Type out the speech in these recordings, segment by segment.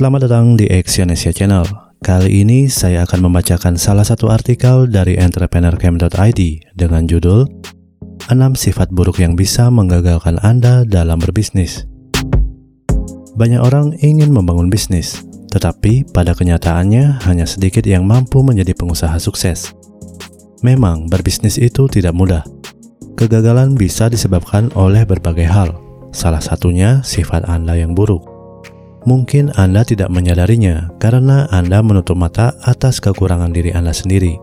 Selamat datang di Exyonesia Channel. Kali ini saya akan membacakan salah satu artikel dari entrepreneurcamp.id dengan judul 6 sifat buruk yang bisa menggagalkan Anda dalam berbisnis. Banyak orang ingin membangun bisnis, tetapi pada kenyataannya hanya sedikit yang mampu menjadi pengusaha sukses. Memang berbisnis itu tidak mudah. Kegagalan bisa disebabkan oleh berbagai hal, salah satunya sifat Anda yang buruk. Mungkin Anda tidak menyadarinya karena Anda menutup mata atas kekurangan diri Anda sendiri.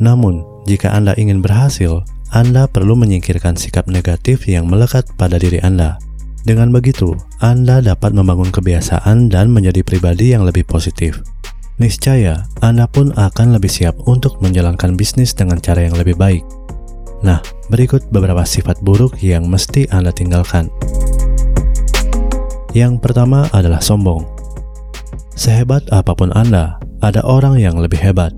Namun, jika Anda ingin berhasil, Anda perlu menyingkirkan sikap negatif yang melekat pada diri Anda. Dengan begitu, Anda dapat membangun kebiasaan dan menjadi pribadi yang lebih positif. Niscaya, Anda pun akan lebih siap untuk menjalankan bisnis dengan cara yang lebih baik. Nah, berikut beberapa sifat buruk yang mesti Anda tinggalkan. Yang pertama adalah sombong. Sehebat apa pun Anda, ada orang yang lebih hebat.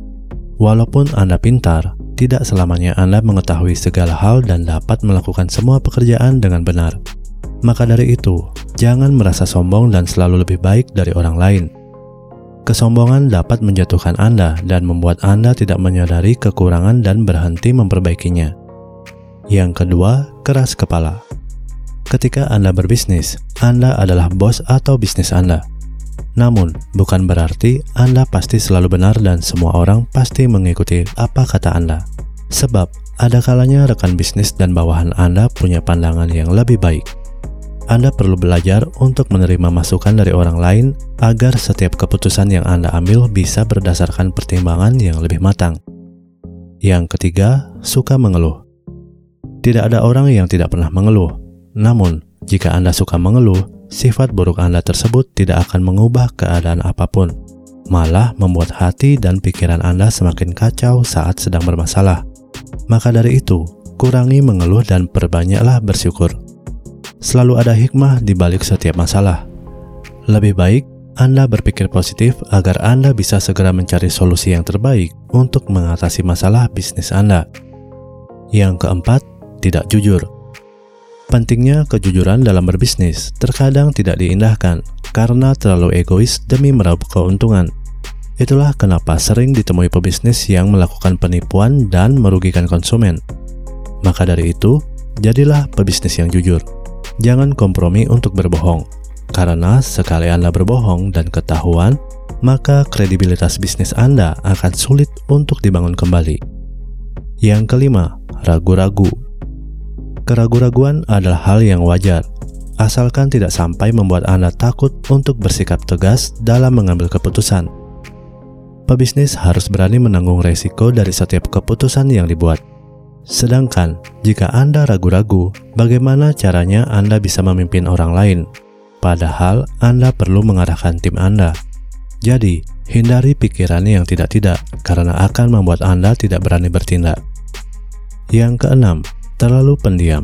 Walaupun Anda pintar, tidak selamanya Anda mengetahui segala hal dan dapat melakukan semua pekerjaan dengan benar. Maka dari itu, jangan merasa sombong dan selalu lebih baik dari orang lain. Kesombongan dapat menjatuhkan Anda dan membuat Anda tidak menyadari kekurangan dan berhenti memperbaikinya. Yang kedua, keras kepala. Ketika Anda berbisnis, Anda adalah bos atau bisnis Anda. Namun, bukan berarti Anda pasti selalu benar dan semua orang pasti mengikuti apa kata Anda. Sebab, ada kalanya rekan bisnis dan bawahan Anda punya pandangan yang lebih baik. Anda perlu belajar untuk menerima masukan dari orang lain agar setiap keputusan yang Anda ambil bisa berdasarkan pertimbangan yang lebih matang. Yang ketiga, suka mengeluh. Tidak ada orang yang tidak pernah mengeluh, namun, jika Anda suka mengeluh, sifat buruk Anda tersebut tidak akan mengubah keadaan apa pun, malah membuat hati dan pikiran Anda semakin kacau saat sedang bermasalah. Maka dari itu, kurangi mengeluh dan perbanyaklah bersyukur. Selalu ada hikmah di balik setiap masalah. Lebih baik Anda berpikir positif agar Anda bisa segera mencari solusi yang terbaik untuk mengatasi masalah bisnis Anda. Yang keempat, tidak jujur. Pentingnya kejujuran dalam berbisnis terkadang tidak diindahkan karena terlalu egois demi meraup keuntungan. Itulah kenapa sering ditemui pebisnis yang melakukan penipuan dan merugikan konsumen. Maka dari itu, jadilah pebisnis yang jujur. Jangan kompromi untuk berbohong, karena sekali Anda berbohong dan ketahuan, maka kredibilitas bisnis Anda akan sulit untuk dibangun kembali. Yang kelima, ragu-ragu Keraguan-raguan adalah hal yang wajar, asalkan tidak sampai membuat Anda takut untuk bersikap tegas dalam mengambil keputusan. Pebisnis harus berani menanggung resiko dari setiap keputusan yang dibuat. Sedangkan, jika Anda ragu-ragu, bagaimana caranya Anda bisa memimpin orang lain? Padahal Anda perlu mengarahkan tim Anda. Jadi, hindari pikiran yang tidak-tidak karena akan membuat Anda tidak berani bertindak. Yang keenam, terlalu pendiam.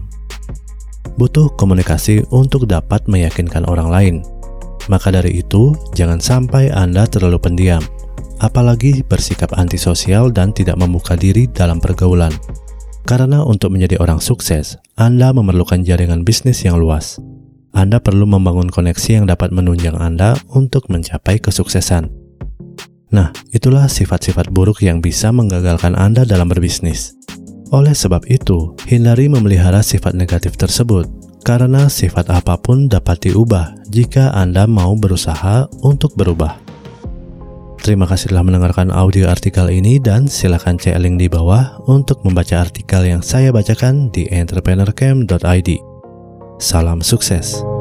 Butuh komunikasi untuk dapat meyakinkan orang lain. Maka dari itu, jangan sampai Anda terlalu pendiam, apalagi bersikap antisosial dan tidak membuka diri dalam pergaulan. Karena untuk menjadi orang sukses, Anda memerlukan jaringan bisnis yang luas. Anda perlu membangun koneksi yang dapat menunjang Anda untuk mencapai kesuksesan. Nah, itulah sifat-sifat buruk yang bisa menggagalkan Anda dalam berbisnis. Oleh sebab itu, hindari memelihara sifat negatif tersebut, karena sifat apa pun dapat diubah jika Anda mau berusaha untuk berubah. Terima kasih telah mendengarkan audio artikel ini dan silakan cek link di bawah untuk membaca artikel yang saya bacakan di entrepreneurcamp.id. Salam sukses.